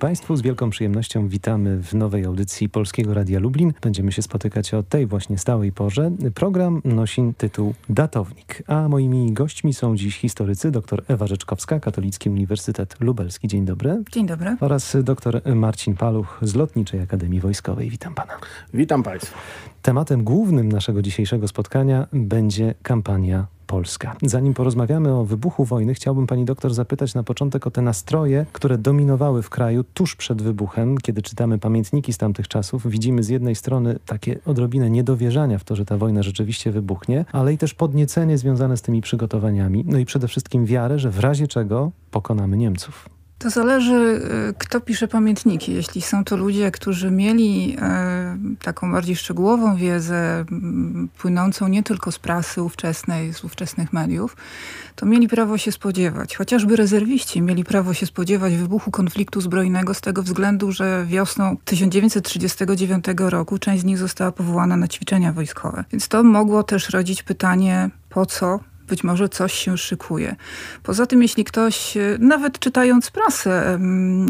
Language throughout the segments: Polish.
Państwu. Z wielką przyjemnością witamy w nowej audycji Polskiego Radia Lublin. Będziemy się spotykać o tej właśnie stałej porze. Program nosi tytuł Datownik, a moimi gośćmi są dziś historycy dr Ewa Rzeczkowska, Katolicki Uniwersytet Lubelski. Dzień dobry. Dzień dobry. Oraz dr Marcin Paluch z Lotniczej Akademii Wojskowej. Witam pana. Witam państwa. Tematem głównym naszego dzisiejszego spotkania będzie kampania Polska. Zanim porozmawiamy o wybuchu wojny, chciałbym pani doktor zapytać na początek o te nastroje, które dominowały w kraju tuż przed wybuchem. Kiedy czytamy pamiętniki z tamtych czasów, widzimy z jednej strony takie odrobinę niedowierzania w to, że ta wojna rzeczywiście wybuchnie, ale i też podniecenie związane z tymi przygotowaniami. No i przede wszystkim wiarę, że w razie czego pokonamy Niemców. To zależy, y, kto pisze pamiętniki. Jeśli są to ludzie, którzy mieli e, taką bardziej szczegółową wiedzę, płynącą nie tylko z prasy ówczesnej, z ówczesnych mediów, to mieli prawo się spodziewać. Chociażby rezerwiści mieli prawo się spodziewać wybuchu konfliktu zbrojnego z tego względu, że wiosną 1939 roku część z nich została powołana na ćwiczenia wojskowe. Więc to mogło też rodzić pytanie, po co być może coś się szykuje. Poza tym, jeśli ktoś, e, nawet czytając prasę,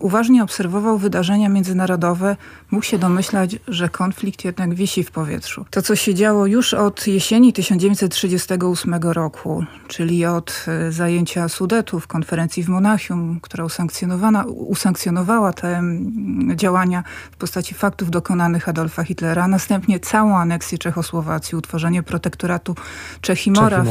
uważnie obserwował wydarzenia międzynarodowe, mógł się domyślać, że konflikt jednak wisi w powietrzu. To, co się działo już od jesieni 1938 roku, czyli od e, zajęcia Sudetów, konferencji w Monachium, która usankcjonowała te działania w postaci faktów dokonanych Adolfa Hitlera, następnie całą aneksję Czechosłowacji, utworzenie protektoratu Czech i Moraw.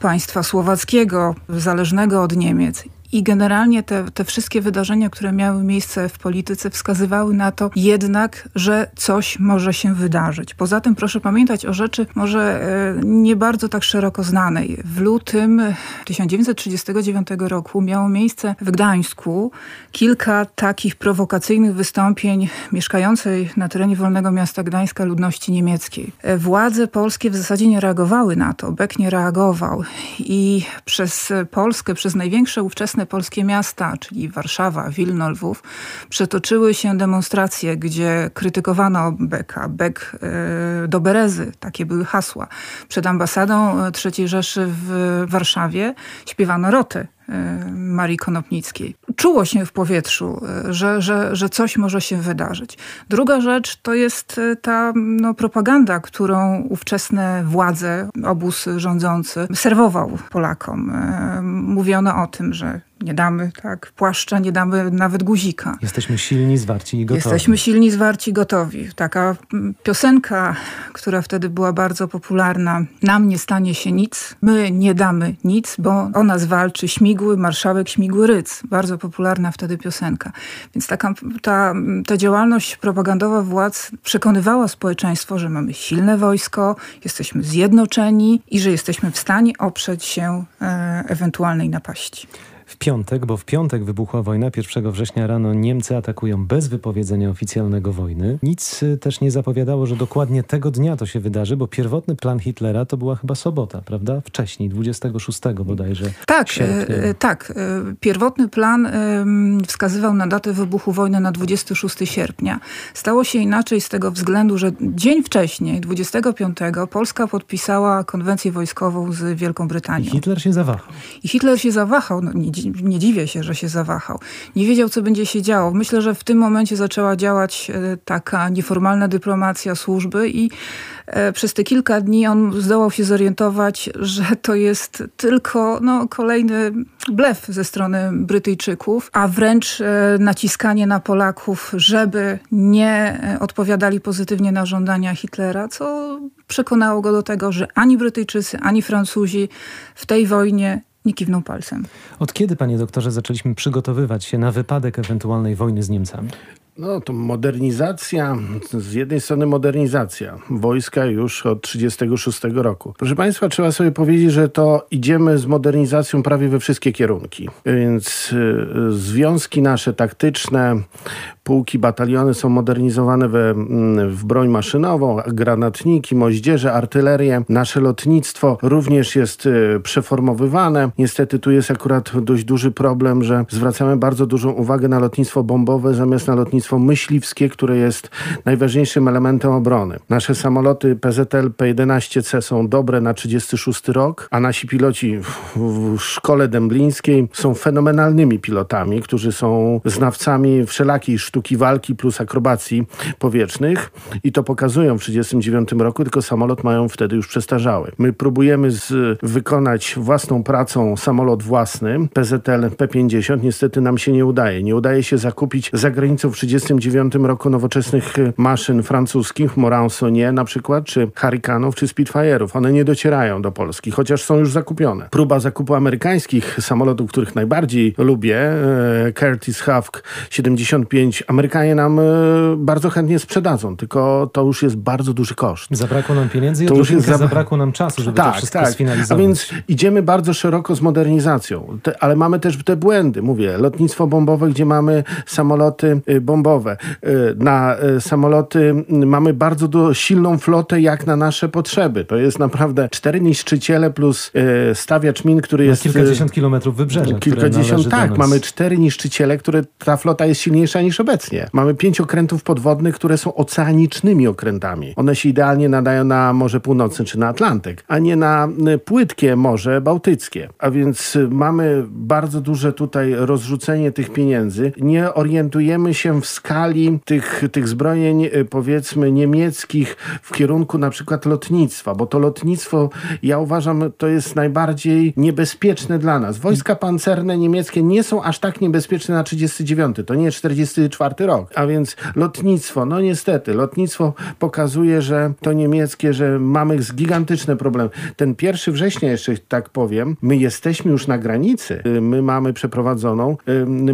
Państwa słowackiego, zależnego od Niemiec i generalnie te, te wszystkie wydarzenia, które miały miejsce w polityce wskazywały na to jednak, że coś może się wydarzyć. Poza tym proszę pamiętać o rzeczy może e, nie bardzo tak szeroko znanej. W lutym 1939 roku miało miejsce w Gdańsku kilka takich prowokacyjnych wystąpień mieszkającej na terenie wolnego miasta Gdańska ludności niemieckiej. E, władze polskie w zasadzie nie reagowały na to. Beck nie reagował i przez Polskę, przez największe ówczesne polskie miasta, czyli Warszawa, Wilno, Lwów, przetoczyły się demonstracje, gdzie krytykowano Beka, Bek e, do Berezy, takie były hasła. Przed ambasadą III Rzeszy w Warszawie śpiewano roty E, Marii Konopnickiej. Czuło się w powietrzu, e, że, że, że coś może się wydarzyć. Druga rzecz to jest e, ta no, propaganda, którą ówczesne władze, obóz rządzący serwował Polakom. Mówiono o tym, że nie damy tak płaszcza, nie damy nawet guzika. Jesteśmy silni, zwarci i gotowi. Jesteśmy silni, zwarci i gotowi. Taka piosenka, która wtedy była bardzo popularna. Nam nie stanie się nic, my nie damy nic, bo o nas walczy Śmigły, marszałek Śmigły Ryc. Bardzo popularna wtedy piosenka. Więc taka, ta, ta działalność propagandowa władz przekonywała społeczeństwo, że mamy silne wojsko, jesteśmy zjednoczeni i że jesteśmy w stanie oprzeć się e, ewentualnej napaści w piątek, bo w piątek wybuchła wojna. 1 września rano Niemcy atakują bez wypowiedzenia oficjalnego wojny. Nic y, też nie zapowiadało, że dokładnie tego dnia to się wydarzy, bo pierwotny plan Hitlera to była chyba sobota, prawda? Wcześniej, 26 bodajże Tak, e, tak. E, pierwotny plan e, wskazywał na datę wybuchu wojny na 26 sierpnia. Stało się inaczej z tego względu, że dzień wcześniej, 25, Polska podpisała konwencję wojskową z Wielką Brytanią. I Hitler się zawahał. I Hitler się zawahał. No, nie, nie dziwię się, że się zawahał. Nie wiedział, co będzie się działo. Myślę, że w tym momencie zaczęła działać e, taka nieformalna dyplomacja służby i e, przez te kilka dni on zdołał się zorientować, że to jest tylko no, kolejny blef ze strony Brytyjczyków, a wręcz e, naciskanie na Polaków, żeby nie odpowiadali pozytywnie na żądania Hitlera, co przekonało go do tego, że ani Brytyjczycy, ani Francuzi w tej wojnie nie kiwnął palcem. Od kiedy, panie doktorze, zaczęliśmy przygotowywać się na wypadek ewentualnej wojny z Niemcami? No to modernizacja, z jednej strony modernizacja wojska już od 1936 roku. Proszę Państwa, trzeba sobie powiedzieć, że to idziemy z modernizacją prawie we wszystkie kierunki. Więc y, związki nasze taktyczne, pułki, bataliony są modernizowane we, mm, w broń maszynową, granatniki, moździerze, artylerię. Nasze lotnictwo również jest y, przeformowywane. Niestety tu jest akurat dość duży problem, że zwracamy bardzo dużą uwagę na lotnictwo bombowe zamiast na lotnictwo lotnictwo myśliwskie, które jest najważniejszym elementem obrony. Nasze samoloty PZL P-11C są dobre na 36 rok, a nasi piloci w szkole dęblińskiej są fenomenalnymi pilotami, którzy są znawcami wszelakiej sztuki walki plus akrobacji powietrznych i to pokazują w 39 roku, tylko samolot mają wtedy już przestarzały. My próbujemy z, wykonać własną pracą samolot własny, PZL P-50, niestety nam się nie udaje. Nie udaje się zakupić za granicą w 39 roku nowoczesnych maszyn francuskich, Moransonie na przykład, czy Hurricanów, czy Spitfire'ów. One nie docierają do Polski, chociaż są już zakupione. Próba zakupu amerykańskich samolotów, których najbardziej lubię, e, Curtis Hawk 75, Amerykanie nam e, bardzo chętnie sprzedadzą, tylko to już jest bardzo duży koszt. Zabrakło nam pieniędzy i to już jest zab... zabrakło nam czasu, żeby tak, to wszystko tak. sfinalizować. A więc idziemy bardzo szeroko z modernizacją, te, ale mamy też te błędy. Mówię, lotnictwo bombowe, gdzie mamy samoloty y, bombowe. Y, na y, samoloty mamy bardzo silną flotę jak na nasze potrzeby. To jest naprawdę cztery niszczyciele plus stawiacz min, który na jest... kilkadziesiąt kilometrów wybrzeża. Kilkadziesiąt, tak. Mamy cztery niszczyciele, które ta flota jest silniejsza niż obecnie. Mamy pięć okrętów podwodnych, które są oceanicznymi okrętami. One się idealnie nadają na Morze Północne czy na Atlantyk, a nie na płytkie Morze Bałtyckie. A więc mamy bardzo duże tutaj rozrzucenie tych pieniędzy. Nie orientujemy się w skali tych, tych zbrojeń powiedzmy niemieckich w kierunku na przykład lotnictwa, bo to lotnictwo ja uważam to jest najbardziej niebezpieczne dla nas. Wojska pancerne niemieckie nie są aż tak niebezpieczne na 39. To nie jest 44 rok. A więc lotnictwo, no niestety, lotnictwo pokazuje, że to niemieckie, że mamy gigantyczne problemy. Ten 1 września jeszcze tak powiem, my jesteśmy już na granicy. My mamy przeprowadzoną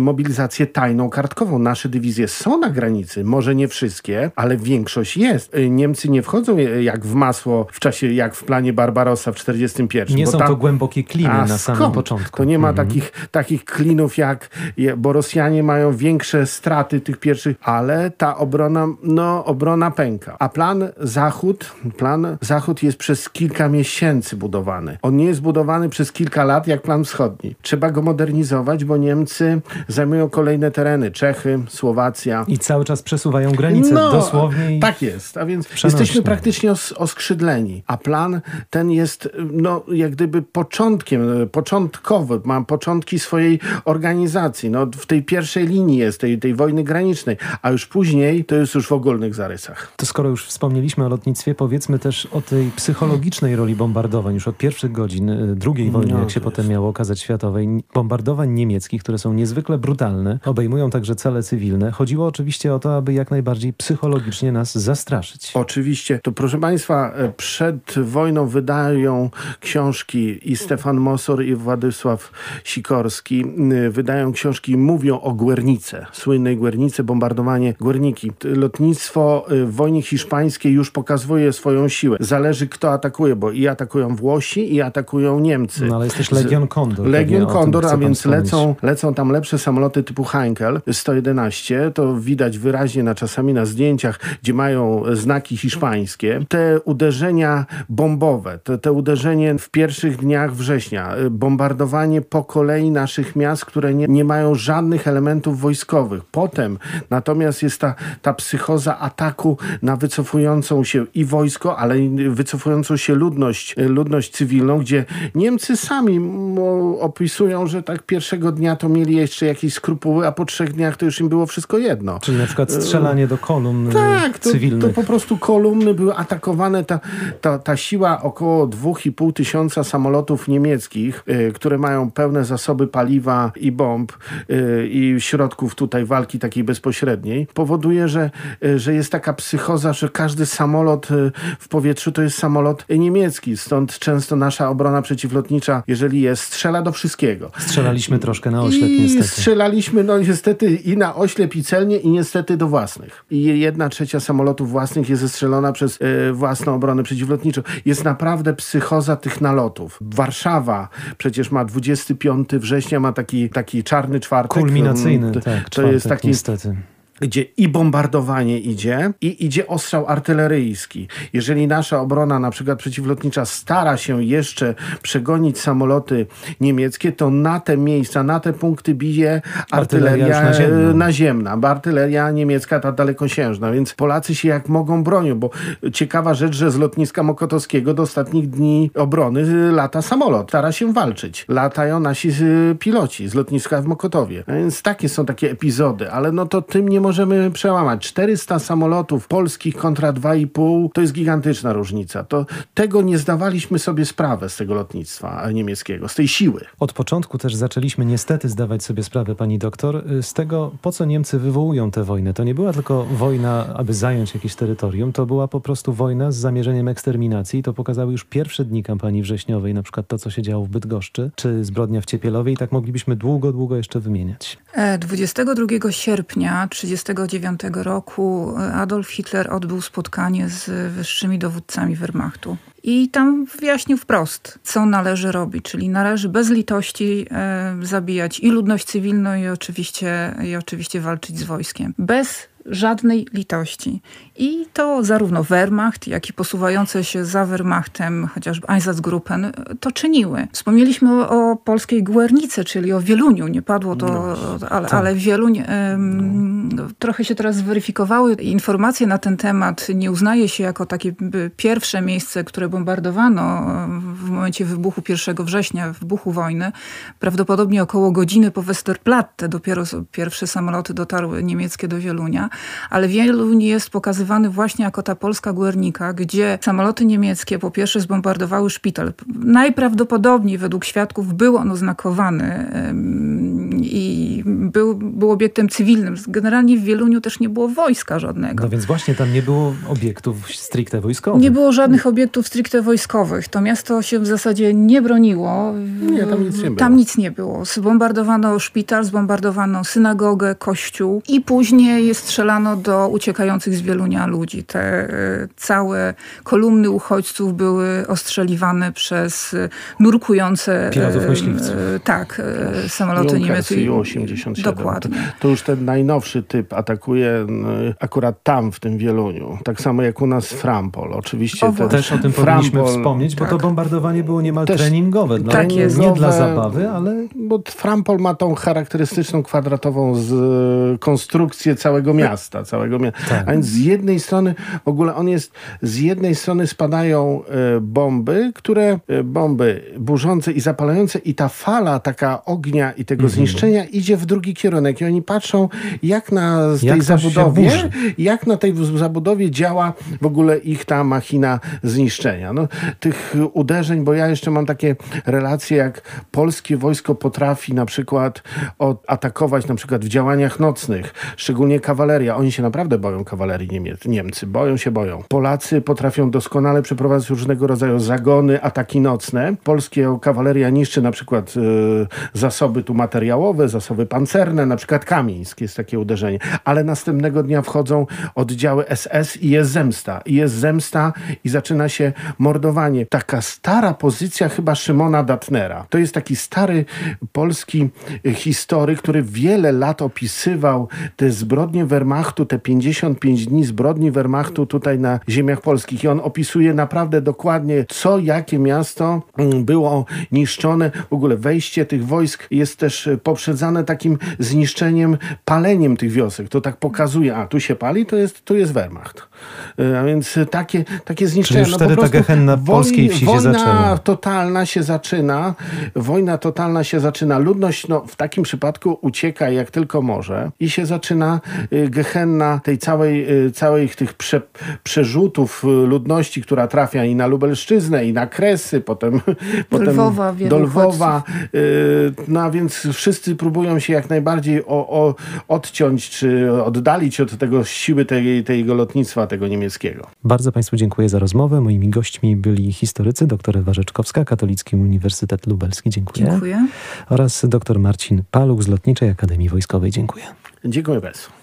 mobilizację tajną kartkową. Nasze dywizje są na granicy, może nie wszystkie, ale większość jest. Y, Niemcy nie wchodzą jak w masło w czasie, jak w planie Barbarossa w 41. Nie są tam... to głębokie kliny A na samym początku. To nie ma mhm. takich, takich klinów jak, bo Rosjanie mają większe straty tych pierwszych, ale ta obrona, no obrona pęka. A plan Zachód, plan Zachód jest przez kilka miesięcy budowany. On nie jest budowany przez kilka lat jak plan wschodni. Trzeba go modernizować, bo Niemcy zajmują kolejne tereny. Czechy, Słowacja. I cały czas przesuwają granice no, dosłownie. Tak jest. A więc przenośnie. jesteśmy praktycznie os oskrzydleni. A plan ten jest no, jak gdyby początkiem, początkowy. Mam początki swojej organizacji. No, w tej pierwszej linii jest, tej, tej wojny granicznej. A już później to jest już w ogólnych zarysach. To skoro już wspomnieliśmy o lotnictwie, powiedzmy też o tej psychologicznej roli bombardowań. Już od pierwszych godzin y, II wojny, no, jak się potem miało okazać światowej, bombardowań niemieckich, które są niezwykle brutalne, obejmują także cele cywilne. Chodziło oczywiście o to, aby jak najbardziej psychologicznie nas zastraszyć. Oczywiście. To proszę Państwa, e, przed wojną wydają książki i Stefan Mosor i Władysław Sikorski y, wydają książki i mówią o Guernice, słynnej Guernice, bombardowanie Guerniki. Lotnictwo y, w wojnie hiszpańskiej już pokazuje swoją siłę. Zależy kto atakuje, bo i atakują Włosi i atakują Niemcy. No ale jest też Legion Condor. Legion Condor, a więc lecą, lecą tam lepsze samoloty typu Heinkel 111. To widać wyraźnie na czasami na zdjęciach, gdzie mają znaki hiszpańskie. Te uderzenia bombowe, te, te uderzenie w pierwszych dniach września, y, bombardowanie po kolei naszych miast, które nie, nie mają żadnych elementów wojskowych. Potem natomiast jest ta, ta psychoza ataku na wycofującą się i wojsko, ale wycofującą się ludność, y, ludność cywilną, gdzie Niemcy sami opisują, że tak pierwszego dnia to mieli jeszcze jakieś skrupuły, a po trzech dniach to już im było wszystko jedno. Czyli na przykład strzelanie do kolumn tak, to, cywilnych. to po prostu kolumny były atakowane. Ta, ta, ta siła około 2,5 tysiąca samolotów niemieckich, y, które mają pełne zasoby paliwa i bomb y, i środków tutaj walki takiej bezpośredniej, powoduje, że, y, że jest taka psychoza, że każdy samolot w powietrzu to jest samolot niemiecki. Stąd często nasza obrona przeciwlotnicza, jeżeli jest, strzela do wszystkiego. Strzelaliśmy troszkę na oślep I niestety. strzelaliśmy no niestety i na oślep i celnie i niestety do własnych. I jedna trzecia samolotów własnych jest zestrzelona przez y, własną obronę przeciwlotniczą. Jest naprawdę psychoza tych nalotów. Warszawa przecież ma 25 września, ma taki, taki czarny czwartek. Kulminacyjny, tak, to czwartek, jest taki niestety gdzie i bombardowanie idzie, i idzie ostrzał artyleryjski. Jeżeli nasza obrona, na przykład przeciwlotnicza, stara się jeszcze przegonić samoloty niemieckie, to na te miejsca, na te punkty bije artyleria, naziemna. e, naziemna, bo artyleria niemiecka ta dalekosiężna, więc Polacy się jak mogą bronią, bo ciekawa rzecz, że z lotniska Mokotowskiego do ostatnich dni obrony y, lata samolot, stara się walczyć. Latają nasi y, piloci z lotniska w Mokotowie. Więc takie są takie epizody, ale no to tym nie możemy przełamać. 400 samolotów polskich kontra 2,5 to jest gigantyczna różnica. To tego nie zdawaliśmy sobie sprawę z tego lotnictwa niemieckiego, z tej siły. Od początku też zaczęliśmy niestety zdawać sobie sprawę, pani doktor, z tego, po co Niemcy wywołują tę wojnę. To nie była tylko wojna, aby zająć jakieś terytorium, to była po prostu wojna z zamierzeniem eksterminacji. To pokazały już pierwsze dni kampanii wrześniowej, na przykład to, co się działo w Bydgoszczy, czy zbrodnia w Ciepielowie i tak moglibyśmy długo, długo jeszcze wymieniać. E, 22 sierpnia 1939 roku e, Adolf Hitler odbył spotkanie z wyższymi dowódcami Wehrmachtu. I tam wyjaśnił wprost, co należy robić, czyli należy bez litości e, zabijać i ludność cywilną, i oczywiście, i oczywiście walczyć z wojskiem. Bez żadnej litości. I to zarówno Wehrmacht, jak i posuwające się za Wehrmachtem, chociażby Einsatzgruppen, to czyniły. Wspomnieliśmy o, o polskiej Guernicy, czyli o Wieluniu. Nie padło to, No, ale, tak. ale Wieluń... em, trochę się teraz zweryfikowały informacje na ten temat. Nie uznaje się jako takie pierwsze miejsce, które bombardowano w momencie wybuchu 1 września, wybuchu wojny. Prawdopodobnie około godziny po Westerplatte dopiero pierwsze samoloty dotarły niemieckie do Wielunia, ale Wieluń jest pokazywany właśnie jako ta polska Guernica, gdzie samoloty niemieckie po pierwsze zbombardowały szpital. Najprawdopodobniej według świadków był on oznakowany i był, był obiektem cywilnym. Generalnie w Wieluniu też nie było wojska żadnego. No więc właśnie tam nie było obiektów stricte wojskowych. Nie było żadnych obiektów stricte wojskowych. To miasto się w zasadzie nie broniło. Nie, tam nic nie było. Tam nic nie było. Zbombardowano szpital, zbombardowano synagogę, kościół i później strzelano do uciekających z Wielunia ludzi. Te e, całe kolumny uchodźców były ostrzeliwane przez nurkujące Pilotów e, myśliwców. e, tak, samoloty i U-87. Dokładnie. To, to już ten najnowszy typ atakuje n, akurat tam, w tym Wieluniu. Tak samo jak u nas Frampol. Oczywiście O, te, właśnie. Też o tym powinniśmy Frampol- wspomnieć, bo to tak. bombardowanie było niemal Też- treningowe. Dla, tak jest. Nie dla zabawy, ale Bo Frampol ma tą charakterystyczną kwadratową z, e, konstrukcję całego miasta. Całego mia Tak. A więc z jednej strony, w ogóle on jest, z jednej strony spadają e, bomby, które, e, bomby burzące i zapalające i ta fala taka ognia i tego zniszczenia idzie w drugi kierunek. I oni patrzą, jak na Jak tej zabudowie, jak na tej zabudowie działa w ogóle ich ta machina zniszczenia. No, tych uderzeń, bo ja jeszcze mam takie relacje, jak polskie wojsko potrafi na przykład atakować na przykład w działaniach nocnych, szczególnie kawaleria. Oni się naprawdę boją kawalerii Niemiec, Niemcy. Boją się, boją. Polacy potrafią doskonale przeprowadzać różnego rodzaju zagony, ataki nocne. Polskie kawaleria niszczy na przykład e, zasoby tu materiałowe, zasoby pancerne, na przykład Kamińsk jest takie uderzenie. Ale następnego dnia wchodzą oddziały SS i jest zemsta. I jest zemsta i zaczyna się mordowanie. Taka stara pozycja chyba Szymona Datnera. To jest taki stary polski historyk, który wiele lat opisywał te zbrodnie Wehrmachtu, te 55 dni zbrodni Wehrmachtu tutaj na ziemiach polskich. I on opisuje naprawdę dokładnie, co, jakie miasto mm, było niszczone. W ogóle wejście tych wojsk jest też poprzedzane takim zniszczeniem, paleniem tych wiosek. To tak pokazuje, a tu się pali, to jest, tu jest Wehrmacht. E, A więc takie, takie zniszczenia. już wtedy ta gehenna polskiej wsi się wojna zaczęła. totalna się zaczyna. Wojna totalna się zaczyna. Ludność no, w takim przypadku ucieka jak tylko może i się zaczyna y, gehenna tej całej, y, całych tych prze, przerzutów y, ludności, która trafia i na Lubelszczyznę, i na Kresy, potem, potem Lwowa, do Lwowa. No a więc wszyscy próbują się jak najbardziej o, o, odciąć czy oddalić od tego siły tej, tego lotnictwa, tego niemieckiego. Bardzo Państwu dziękuję za rozmowę. Moimi gośćmi byli historycy dr Ewa Rzeczkowska, Katolicki Uniwersytet Lubelski. Dziękuję. Dziękuję. Oraz dr Marcin Paluch z Lotniczej Akademii Wojskowej. Dziękuję. Dziękuję bardzo.